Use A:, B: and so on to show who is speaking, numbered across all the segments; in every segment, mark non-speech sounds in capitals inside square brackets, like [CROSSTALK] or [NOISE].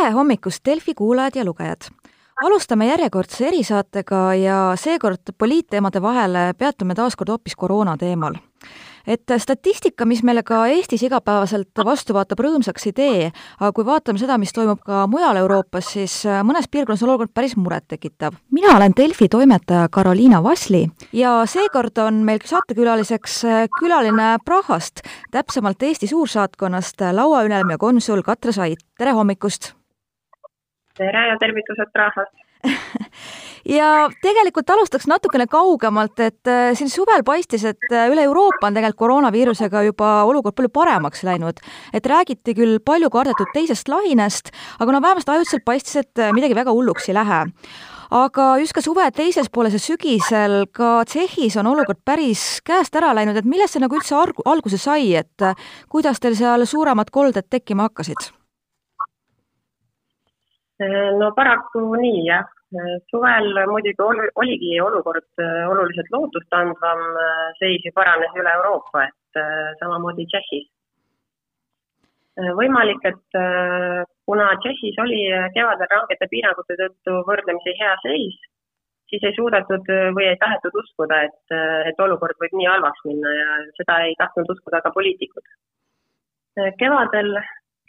A: tere hommikust, Delfi kuulajad ja lugejad! alustame järjekordse erisaatega ja seekord poliitteemade vahele peatume taas kord hoopis koroona teemal et statistika, mis meile ka Eestis igapäevaselt vastu vaatab, rõõmsaks ei tee, aga kui vaatame seda, mis toimub ka mujal Euroopas, siis mõnes piirkonnas on olukord päris murettekitav. mina olen Delfi toimetaja Karoliina Vasli ja seekord on meil saatekülaliseks külaline Prahast, täpsemalt Eesti suursaatkonnast lauaülem ja konsul Katre Sait, tere hommikust!
B: Tere ja tervitused Prahast [LAUGHS]
A: ja tegelikult alustaks natukene kaugemalt, et äh, siin suvel paistis, et äh, üle Euroopa on tegelikult koroonaviirusega juba olukord palju paremaks läinud. et räägiti küll palju kardetud teisest lainest, aga no vähemasti ajutiselt paistis, et äh, midagi väga hulluks ei lähe aga just ka suve teises pooles ja sügisel ka Tšehhis on olukord päris käest ära läinud, et millest see nagu üldse alguse sai, et kuidas teil seal suuremad kolded tekkima hakkasid?
B: No paraku nii jah, suvel muidugi ol, oligi olukord äh, oluliselt lootustandvam, seis ju paranes üle Euroopa, et samamoodi Tšehhis. võimalik, et kuna Tšehhis oli kevadel rangete piirangute tõttu võrdlemisi hea seis, siis ei suudetud või ei tahetud uskuda, et, et olukord võib nii halvaks minna ja seda ei tahtnud uskuda ka poliitikud. kevadel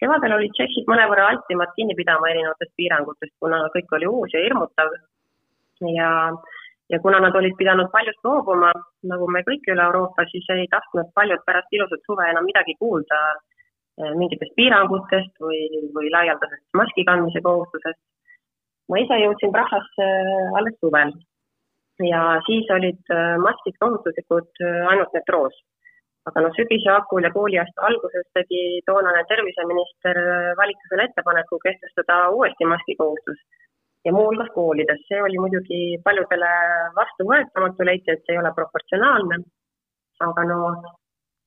B: kevadel olid tšehhid mõnevõrra altimad kinni pidama erinevatest piirangutest, kuna kõik oli uus ja hirmutav. ja, ja kuna nad olid pidanud paljust loobuma, nagu me kõik üle Euroopa, siis ei tahtnud paljud pärast ilusat suve enam midagi kuulda eh, mingitest piirangutest või, või laialdasest maski kandmise kohustusest. ma ise jõudsin Prahasse alles suvel ja siis olid eh, maskid kohustuslikud eh, ainult metroos aga noh, sügise hakul ja kooliaasta alguses tegi toonane terviseminister äh, valitsusele ettepaneku kehtestada uuesti maskikohustus ja muuhulgas koolides. see oli muidugi paljudele vastuvõetamatu, leiti, et see ei ole proportsionaalne. aga no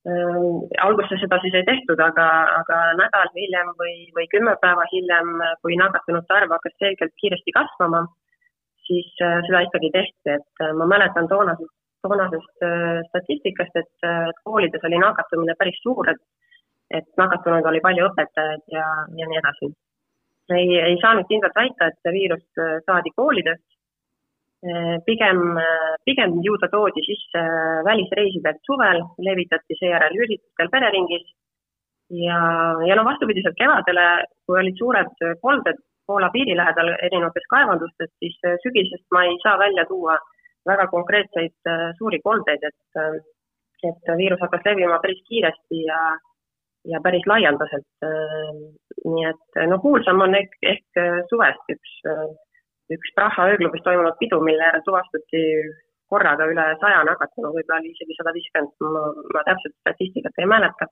B: äh, alguses seda siis ei tehtud, aga, aga nädal hiljem või, või kümme päeva hiljem, kui nakatunute arv hakkas selgelt kiiresti kasvama, siis äh, seda ikkagi tehti, et äh, ma mäletan toonasest toonasest äh, statistikast, et äh, koolides oli nakatumine päris suur, et, et nakatunud oli palju õpetajaid ja, ja nii edasi. ei, ei saanud kindlalt väita, et see viirus äh, saadi koolidest. pigem, pigem ju ta toodi sisse välisreisidelt suvel, levitati seejärel üritustel pereringis ja, ja no vastupidiselt kevadele, kui olid suured kolded Poola piiri lähedal erinevates kaevandustes, siis sügisest ma ei saa välja tuua väga konkreetseid äh, suuri koldeid, et, äh, et viirus hakkas levima päris kiiresti ja, ja päris laialdaselt. Äh, nii et no kuulsam on ehk, ehk suvest üks, üks Praha ööklubis toimunud pidu, mille tuvastati korraga üle saja nakatunu, võib-olla oli isegi sada viiskümmend, ma, ma täpselt statistikat ei mäleta.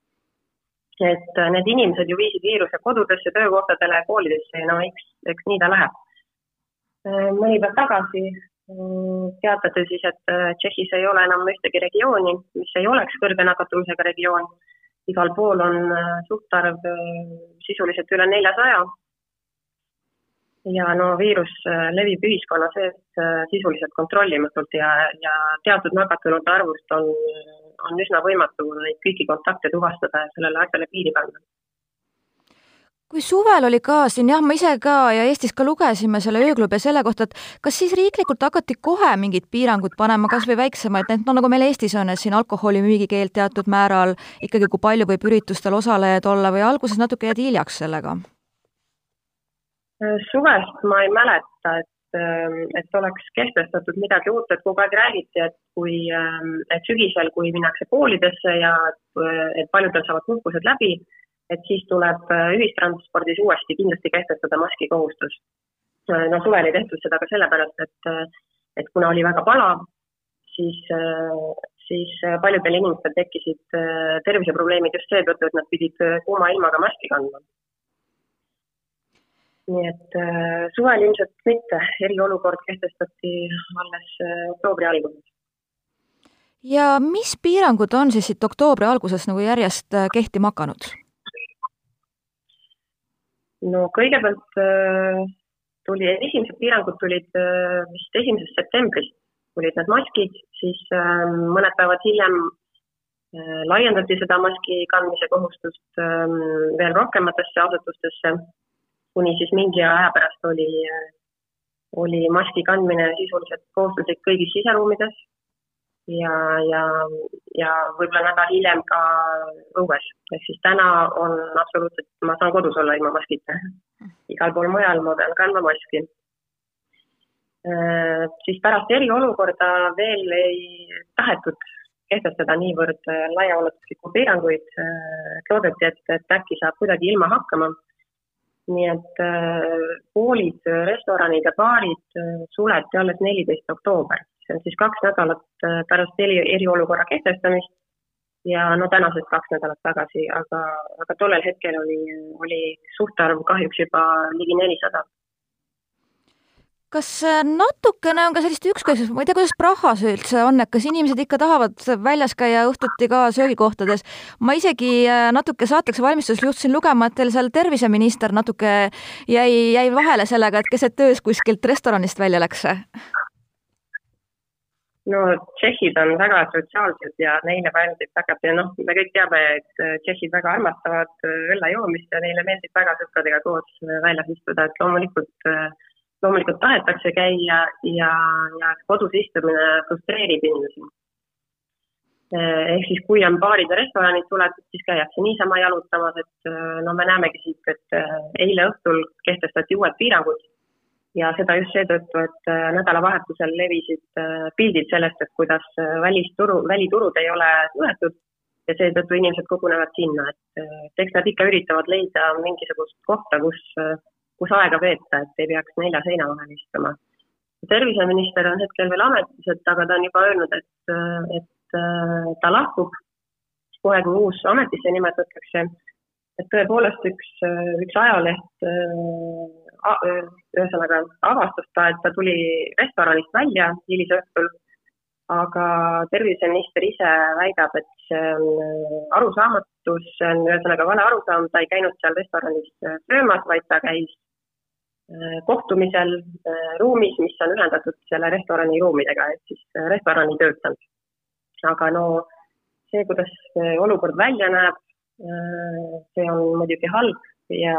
B: et need inimesed ju viisid viiruse kodudesse, töökohtadele, koolidesse ja no eks, eks nii ta läheb. mõni päev tagasi teatate siis, et äh, Tšehhis ei ole enam ühtegi regiooni, mis ei oleks kõrge nakatumisega regioon. igal pool on äh, suhtarv äh, sisuliselt üle neljasaja. ja no viirus levib ühiskonna sees sisuliselt kontrollimatult ja, ja teatud nakatunute arvust on, on üsna võimatu neid kõiki kontakte tuvastada ja sellele asjale piiri panna
A: kui suvel oli ka siin jah, ma ise ka ja Eestis ka lugesime selle ööklubi selle kohta, et kas siis riiklikult hakati kohe mingid piirangud panema, kas või väiksemaid, need no nagu meil Eestis on, et siin alkoholi müügikeeld teatud määral, ikkagi kui palju võib üritustel osalejaid olla või alguses natuke jäädi hiljaks sellega?
B: suvest ma ei mäleta, et, et oleks kehtestatud midagi uut, et kogu aeg räägiti, et kui, et sügisel, kui minnakse koolidesse ja et paljudel saavad puhkused läbi et siis tuleb äh, ühistranspordis uuesti kindlasti kehtestada maski kohustus. Äh, no suvel ei tehtud seda ka sellepärast, et, äh, et kuna oli väga palav, siis, siis paljudel inimestel tekkisid terviseprobleemid just seetõttu, et nad pidid kuuma ilmaga maski kandma. nii et suvel ilmselt mitte, eriolukord kehtestati alles oktoobri alguses
A: ja mis piirangud on siis siit oktoobri algusest nagu järjest kehtima hakanud?
B: No kõigepealt äh, tuli, esimesed piirangud tulid äh, vist esimesest septembrist, tulid need maskid, siis äh, mõned päevad hiljem laiendati seda maski kandmise kohustust veel rohkematesse asutustesse. kuni siis mingi aja pärast oli, oli maski kandmine sisuliselt kohustuslik kõigis siseruumides ja, ja, ja võib-olla nädal hiljem ka õues. ehk siis täna on absoluutselt, ma saan kodus olla ilma maskita. igal pool mujal ma pean kandma maski Äh, siis pärast eriolukorda veel ei tahetud kehtestada niivõrd äh, laiaulatuslikku piiranguid, äh, loodeti, et, et äkki saab kuidagi ilma hakkama. nii et koolid, restoranid ja baarid suleti alles neliteist oktoober, see on siis kaks nädalat pärast eri, eriolukorra kehtestamist ja no tänasest kaks nädalat tagasi, aga, aga tollel hetkel oli, oli suhtarv kahjuks juba ligi nelisada
A: kas äh, natukene on ka sellist ükskõiksust, ma ei tea, kuidas Prahas üldse on, et kas inimesed ikka tahavad väljas käia õhtuti ka söögikohtades? ma isegi äh, natuke saateks valmistuses juhtusin lugema, et teil seal terviseminister natuke jäi, jäi vahele sellega, et keset töös kuskilt restoranist välja läks. [LAUGHS]
B: no tšehhid on väga sotsiaalsed ja neile meeldib väga noh, me kõik teame, et äh, tšehhid väga armastavad õlle joomist ja neile meeldib väga sõpradega koos väljas istuda, et loomulikult äh, loomulikult tahetakse käia ja, ja kodus istumine frustreerib inimesi. ehk siis, kui on baarid ja restoranid suletud, siis käiakse niisama jalutamas, et no me näemegi siit, et eile õhtul kehtestati uued piirangud ja seda just seetõttu, et nädalavahetusel levisid pildid sellest, et kuidas välisturu, väliturud ei ole suletud ja seetõttu inimesed kogunevad sinna, et eks nad ikka üritavad leida mingisugust kohta, kus kus aega veeta, et ei peaks nelja seina vahel istuma. terviseminister on hetkel veel ametis, et aga ta on juba öelnud, et, et ta lahkub kohe, kui uus ametisse nimetatakse. et tõepoolest üks, üks ajaleht ühesõnaga avastas ta, et ta tuli restoranist välja hilisõhtul, aga terviseminister ise väidab, et see on arusaamatus, see on ühesõnaga vale arusaam, ta ei käinud seal restoranis söömas, vaid ta käis Äh, kohtumisel äh, ruumis, mis on ühendatud selle restorani ruumidega, ehk siis äh, restorani töötajad. aga no see, kuidas olukord välja näeb, see on muidugi halb ja,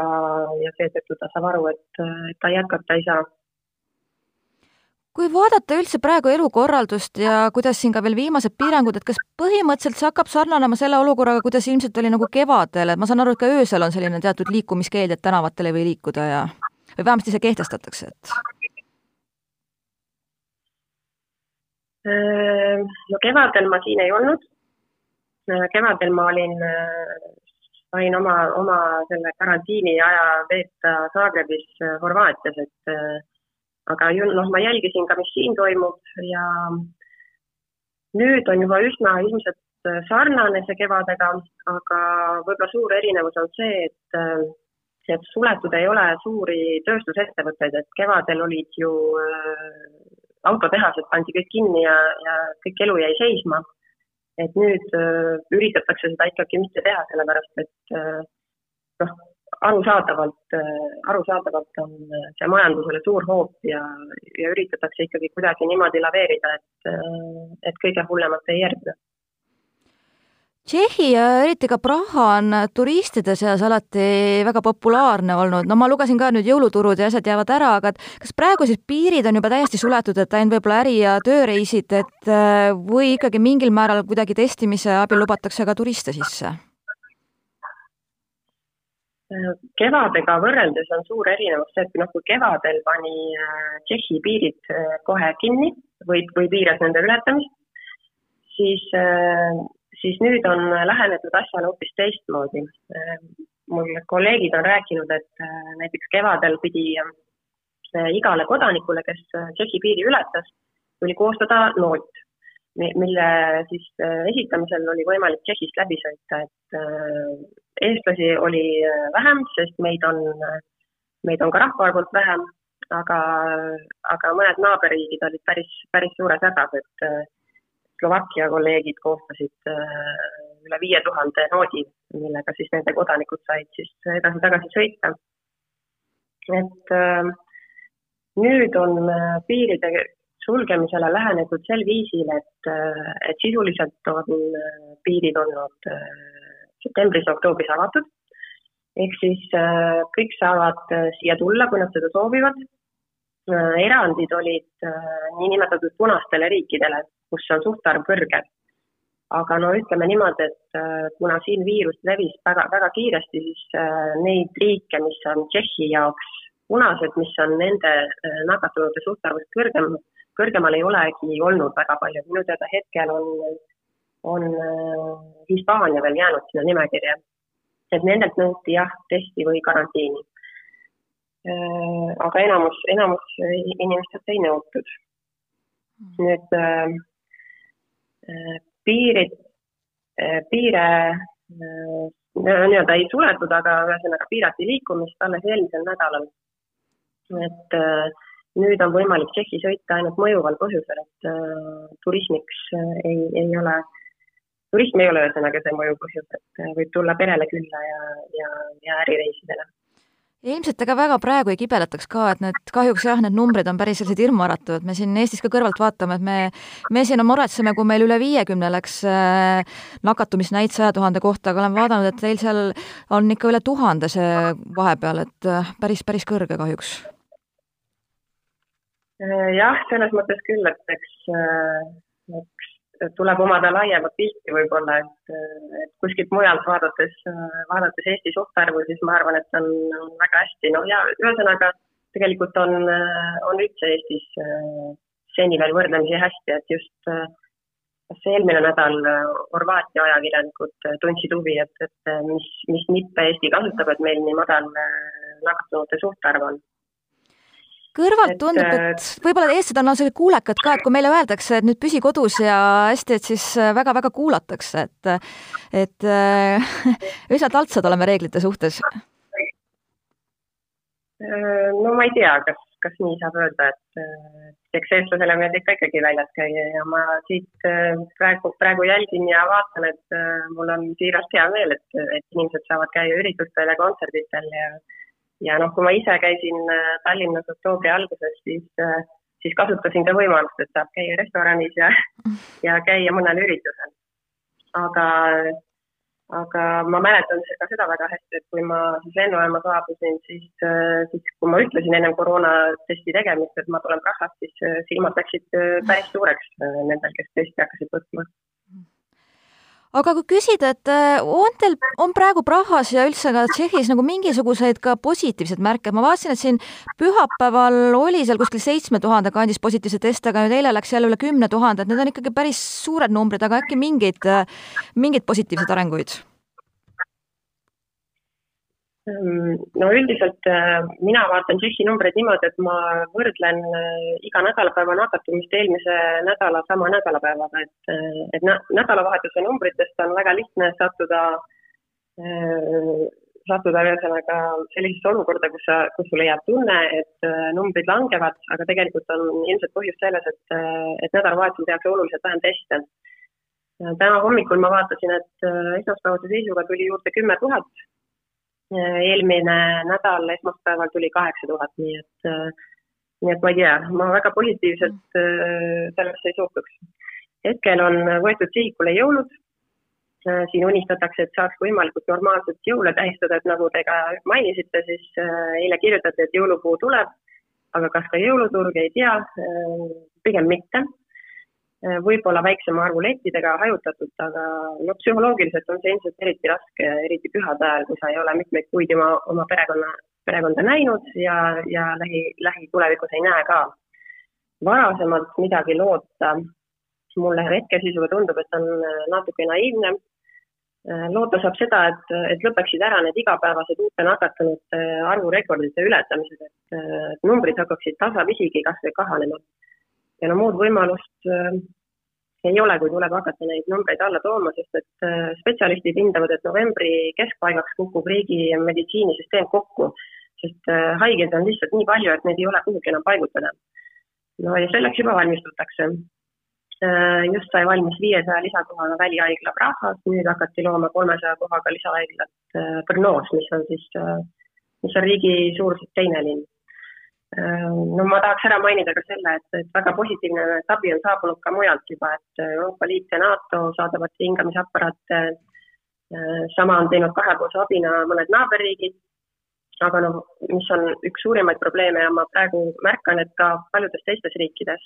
B: ja seetõttu ta saab aru, et ta jätkata ei saa
A: kui vaadata üldse praegu elukorraldust ja kuidas siin ka veel viimased piirangud, et kas põhimõtteliselt see hakkab sarnanema selle olukorraga, kuidas ilmselt oli nagu kevadel, et ma saan aru, et ka öösel on selline teatud liikumiskeeld, et tänavatele ei või liikuda ja või vähemasti see kehtestatakse, et?
B: No kevadel ma siin ei olnud. Kevadel ma olin, sain oma, oma selle karantiini aja veeta Zagrebis Horvaatias, et aga ju noh, ma jälgisin ka, mis siin toimub ja nüüd on juba üsna ilmselt sarnane see kevadega, aga võib-olla suur erinevus on see, et et suletud ei ole suuri tööstusettevõtteid, et kevadel olid ju äh, autotehased pandi kõik kinni ja, ja kõik elu jäi seisma. Et nüüd äh, üritatakse seda ikkagi mitte teha, sellepärast et äh, noh, arusaadavalt, arusaadavalt on see majandusele suur hoop ja, ja üritatakse ikkagi kuidagi niimoodi laveerida, et, et kõige hullemat ei järgne
A: Tšehhi ja eriti ka Praha on turistide seas alati väga populaarne olnud, no ma lugesin ka nüüd jõuluturud ja asjad jäävad ära, aga et kas praegu siis piirid on juba täiesti suletud, et ainult võib-olla äri- ja tööreisid, et äh, või ikkagi mingil määral kuidagi testimise abil lubatakse ka turiste sisse?
B: kevadega võrreldes on suur erinevus see, et noh, kui kevadel pani äh, Tšehhi piirid äh, kohe kinni või, või piiras nende ületamist, siis siis nüüd on lähenetud asjale hoopis teistmoodi. mul kolleegid on rääkinud, et äh, näiteks kevadel pidi äh, igale kodanikule, kes äh, Tšehhi piiri ületas, tuli koostada noot, mille siis esitamisel oli võimalik Tšehhist läbi sõita, et eestlasi oli vähem, sest meid on, meid on ka rahvaarvult vähem, aga, aga mõned naaberriigid olid päris, päris suures hädas, et Slovakkia kolleegid koostasid äh, üle viie tuhande noodi, millega siis nende kodanikud said siis edasi-tagasi sõita. et äh, nüüd on äh, piiride sulgemisele lähenetud sel viisil, et, et sisuliselt on piirid olnud septembris ja oktoobris avatud ehk siis kõik saavad siia tulla, kui nad seda soovivad. Erandid olid niinimetatud punastele riikidele, kus on suhtarv kõrge aga no ütleme niimoodi, et äh, kuna siin viirus levis väga, väga kiiresti, siis äh, neid riike, mis on Tšehhi jaoks punased, mis on nende äh, nakatunute suhtarvust kõrgem, kõrgemal ei olegi olnud väga palju, minu teada hetkel on, on Hispaania veel jäänud sinna nimekirja. et nendelt nõuti jah, testi või karantiini. Aga enamus, enamus inimestelt ei nõutud. Nüüd piirid, eh, piire nii-öelda ei suletud, aga ühesõnaga piirati liikumist alles eelmisel nädalal. et äh, nüüd on võimalik Tšehhi sõita ainult mõjuval põhjusel, et äh, turismiks äh, ei, ei ole, turism ei ole ühesõnaga see mõjuv põhjus, et võib tulla perele külla ja, ja, ja ärireisidele
A: ilmselt ega väga praegu ei kibeletaks ka, et need kahjuks jah, need numbrid on päris sellised hirmuäratavad, me siin Eestis ka kõrvalt vaatame, et me, me siin muretseme, kui meil üle viiekümne läks äh, nakatumisnäit saja tuhande kohta, aga olen vaadanud, et teil seal on ikka üle tuhande see vahepeal, et äh, päris, päris kõrge kahjuks.
B: Äh, jah, selles mõttes küll, et eks tuleb omada laiemat pilti võib-olla, et, et kuskilt mujalt vaadates, vaadates Eesti suhtarvu, siis ma arvan, et on, on väga hästi, no ja ühesõnaga tegelikult on, on üldse Eestis seni veel võrdlemisi hästi, et just kas eelmine nädal Horvaatia ajakirjanikud tundsid huvi, et, et mis, mis nippe Eesti kasutab, et meil nii madal nakatunute suhtarv on
A: kõrvalt tundub, et äh, võib-olla eestlased on sellised kuulekad ka, et kui meile öeldakse, et nüüd püsi kodus ja hästi, et siis väga-väga äh, kuulatakse, et et äh, [LAUGHS] üsna taltsad oleme reeglite suhtes.
B: no ma ei tea, kas, kas nii saab öelda, et eks eestlasele meeldib ka ikkagi väljas käia ja ma siit praegu, praegu jälgin ja vaatan, et mul on siirast hea meel, et, et inimesed saavad käia üritustel ja kontserditel ja ja noh, kui ma ise käisin äh, Tallinnas oktoobri alguses, siis, äh, siis kasutasin ka võimalust, et saab käia restoranis ja, [LAUGHS] ja käia mõnel üritusel. aga, aga ma mäletan ka seda väga hästi, et kui ma siis lennujaama saabusin, siis, äh, siis kui ma ütlesin ennem koroonatesti tegemist, et ma tulen Prahast, siis silmad läksid päris suureks nendel, kes testi hakkasid võtma
A: aga kui küsida, et äh, on teil, on praegu Prahas ja üldse ka Tšehhis nagu mingisuguseid ka positiivseid märke, ma vaatasin, et siin pühapäeval oli seal kuskil seitsme tuhande kandis positiivseid teste, aga nüüd eile läks jälle üle kümne tuhande, et need on ikkagi päris suured numbrid, aga äkki mingeid, äh, mingeid positiivseid arenguid?
B: Ehm, no üldiselt äh, mina vaatan Tšehhi numbreid niimoodi, et ma võrdlen äh, iga nädalapäeva nakatumist eelmise nädala sama nädalapäevaga, et, äh, et nädalavahetuse numbritest on väga lihtne sattuda, sattuda ühesõnaga sellisesse olukorda, kus sa, kus sulle jääb tunne, et numbrid langevad, aga tegelikult on ilmselt põhjus selles, et, et nädalavahetusel tehakse oluliselt vähem teste. täna hommikul ma vaatasin, et esmaspäevase seisuga tuli juurde kümme tuhat eelmine nädal esmaspäeval tuli kaheksa tuhat, nii et, nii et ma ei tea, ma väga positiivselt äh, sellesse ei suhtuks. hetkel on võetud sihikule jõulud. Äh, siin unistatakse, et saaks võimalikult normaalselt jõule tähistada, et nagu te ka mainisite, siis äh, eile kirjutati, et jõulupuu tuleb, aga kas ka jõuluturg, ei tea, pigem mitte Äh, võib-olla väiksema arvu lettidega hajutatult, aga no psühholoogiliselt on see ilmselt eriti raske, eriti pühade ajal, kui sa ei ole mitmeid kuid oma, oma perekonna, perekonda näinud ja, ja lähi, lähitulevikus ei näe ka. varasemalt midagi loota, mulle hetkeseisuga tundub, et on äh, natuke naiivne. Äh, loota saab seda, et, et lõpeksid ära need igapäevased uute nakatunute arvurekordite ületamised, et numbrid hakkaksid tasapisigi kas või kahanema ja no muud võimalust äh, ei ole, kui tuleb hakata neid numbreid alla tooma, sest et äh, spetsialistid hindavad, et novembri keskpaigaks kukub riigi meditsiinisüsteem kokku, sest äh, haigeid on lihtsalt nii palju, et neid ei ole kuhugi enam paigutada. no ja selleks juba valmistutakse. just sai valmis viiesaja lisakohaga välihaigla Prahas, nüüd hakati looma kolmesaja kohaga lisahaiglat Brno's, mis on siis, mis on riigi suuruselt teine linn no ma tahaks ära mainida ka selle, et, et väga positiivne abi on saabunud ka mujalt juba, et Euroopa Liit ja NATO saadavad hingamisaparaate. Sama on teinud kahepoolse abina mõned naaberriigid, aga noh, mis on üks suurimaid probleeme ja ma praegu märkan, et ka paljudes teistes riikides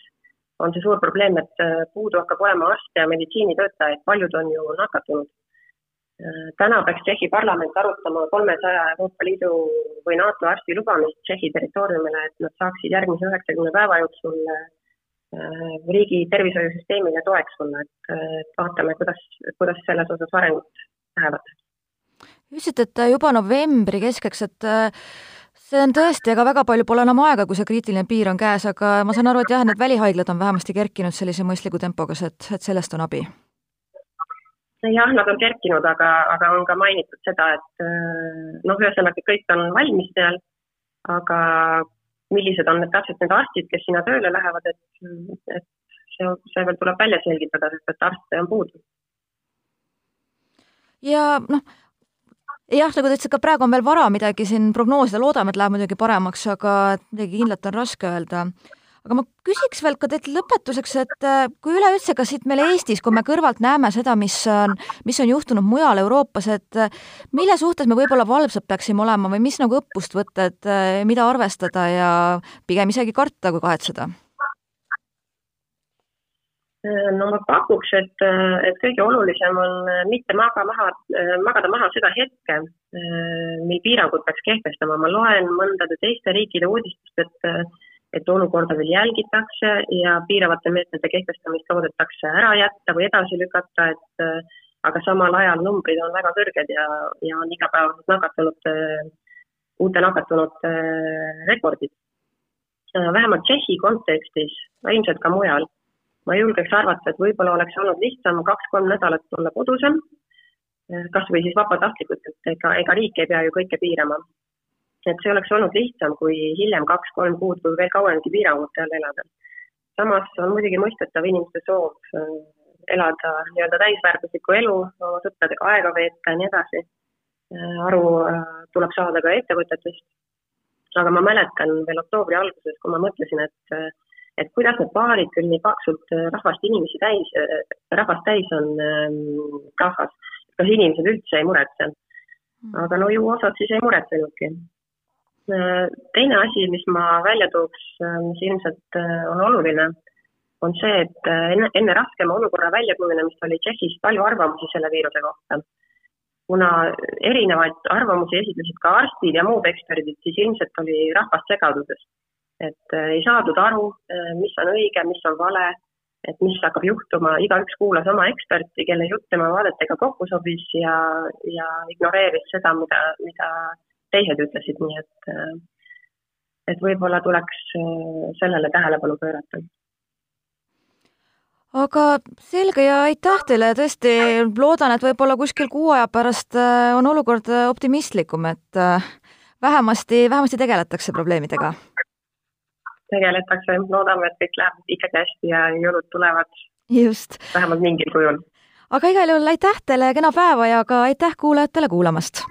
B: on see suur probleem, et puudu hakkab olema arste ja meditsiinitöötajaid, paljud on ju nakatunud täna peaks Tšehhi parlament arutama kolmesaja Euroopa Liidu või NATO arsti lubamist Tšehhi territooriumile, et nad saaksid järgmise üheksakümne päeva jooksul äh, riigi tervishoiusüsteemile toeks olla, et vaatame, kuidas, kuidas selles osas arengud lähevad.
A: ütlesite, et juba novembri keskeks, et äh, see on tõesti, ega väga palju pole enam aega, kui see kriitiline piir on käes, aga ma saan aru, et jah, need välihaiglad on vähemasti kerkinud sellise mõistliku tempoga, et, et sellest on abi
B: jah, nad on kerkinud, aga, aga on ka mainitud seda, et äh, noh, ühesõnaga kõik on valmis seal, aga millised on need täpselt need arstid, kes sinna tööle lähevad, et, et see, see veel tuleb välja selgitada, sest et arste on puudu.
A: ja noh, jah, nagu te ütlesite, ka praegu on veel vara midagi siin prognoosida, loodame, et läheb muidugi paremaks, aga midagi kindlat on raske öelda aga ma küsiks veel ka teilt lõpetuseks, et äh, kui üleüldse ka siit meil Eestis, kui me kõrvalt näeme seda, mis on, mis on juhtunud mujal Euroopas, et äh, mille suhtes me võib-olla valvsad peaksime olema või mis nagu õppust võtta, et äh, mida arvestada ja pigem isegi karta kui kahetseda?
B: no ma pakuks, et, et kõige olulisem on mitte maga maha, magada maha seda hetke, mil piirangud peaks kehtestama. ma loen mõndade teiste riikide uudistest, et et olukorda veel jälgitakse ja piiravate meetmete kehtestamist loodetakse ära jätta või edasi lükata, et äh, aga samal ajal numbrid on väga kõrged ja, ja on igapäevased nakatunute, uute nakatunute äh, rekordid. vähemalt Tšehhi kontekstis, ilmselt ka mujal, ma julgeks arvata, et võib-olla oleks olnud lihtsam kaks-kolm nädalat olla kodusem, äh, kas või siis vabatahtlikult, et ega, ega riik ei pea ju kõike piirama et see oleks olnud lihtsam, kui hiljem kaks-kolm kuud või veel kauemgi piirangute all elada. samas on muidugi mõistetav inimeste soov äh, elada nii-öelda täisväärtuslikku elu, oma sõpradega aega veeta ja nii edasi. Äh, aru äh, tuleb saada ka ettevõtetest. aga ma mäletan veel oktoobri alguses, kui ma mõtlesin, et et kuidas need baarid küll nii paksult rahvast inimesi täis, rahvast täis on rahvas, kas inimesed üldse ei muretse. Mm. aga no ju osad siis ei muretsenudki teine asi, mis ma välja tooks, mis ilmselt äh, on oluline, on see, et äh, enne, enne raskema olukorra väljakujunemist oli Tšehhis palju arvamusi selle viiruse kohta. kuna erinevaid arvamusi esitlesid ka arstid ja muud eksperdid, siis ilmselt oli rahvas segaduses. et äh, ei saadud aru, mis on õige, mis on vale, et mis hakkab juhtuma, igaüks kuulas oma eksperti, kelle jutt tema vaadetega kokku sobis ja, ja ignoreeris seda, mida, mida teised ütlesid, nii et, äh, et võib-olla tuleks äh, sellele tähelepanu pöörata
A: aga selge ja aitäh teile, tõesti loodan, et võib-olla kuskil kuu aja pärast äh, on olukord optimistlikum, et vähemasti, vähemasti tegeletakse probleemidega.
B: tegeletakse, loodame, et kõik läheb ikkagi hästi ja jõulud tulevad.
A: just.
B: vähemalt mingil kujul.
A: aga igal juhul aitäh teile, kena päeva ja ka aitäh kuulajatele kuulamast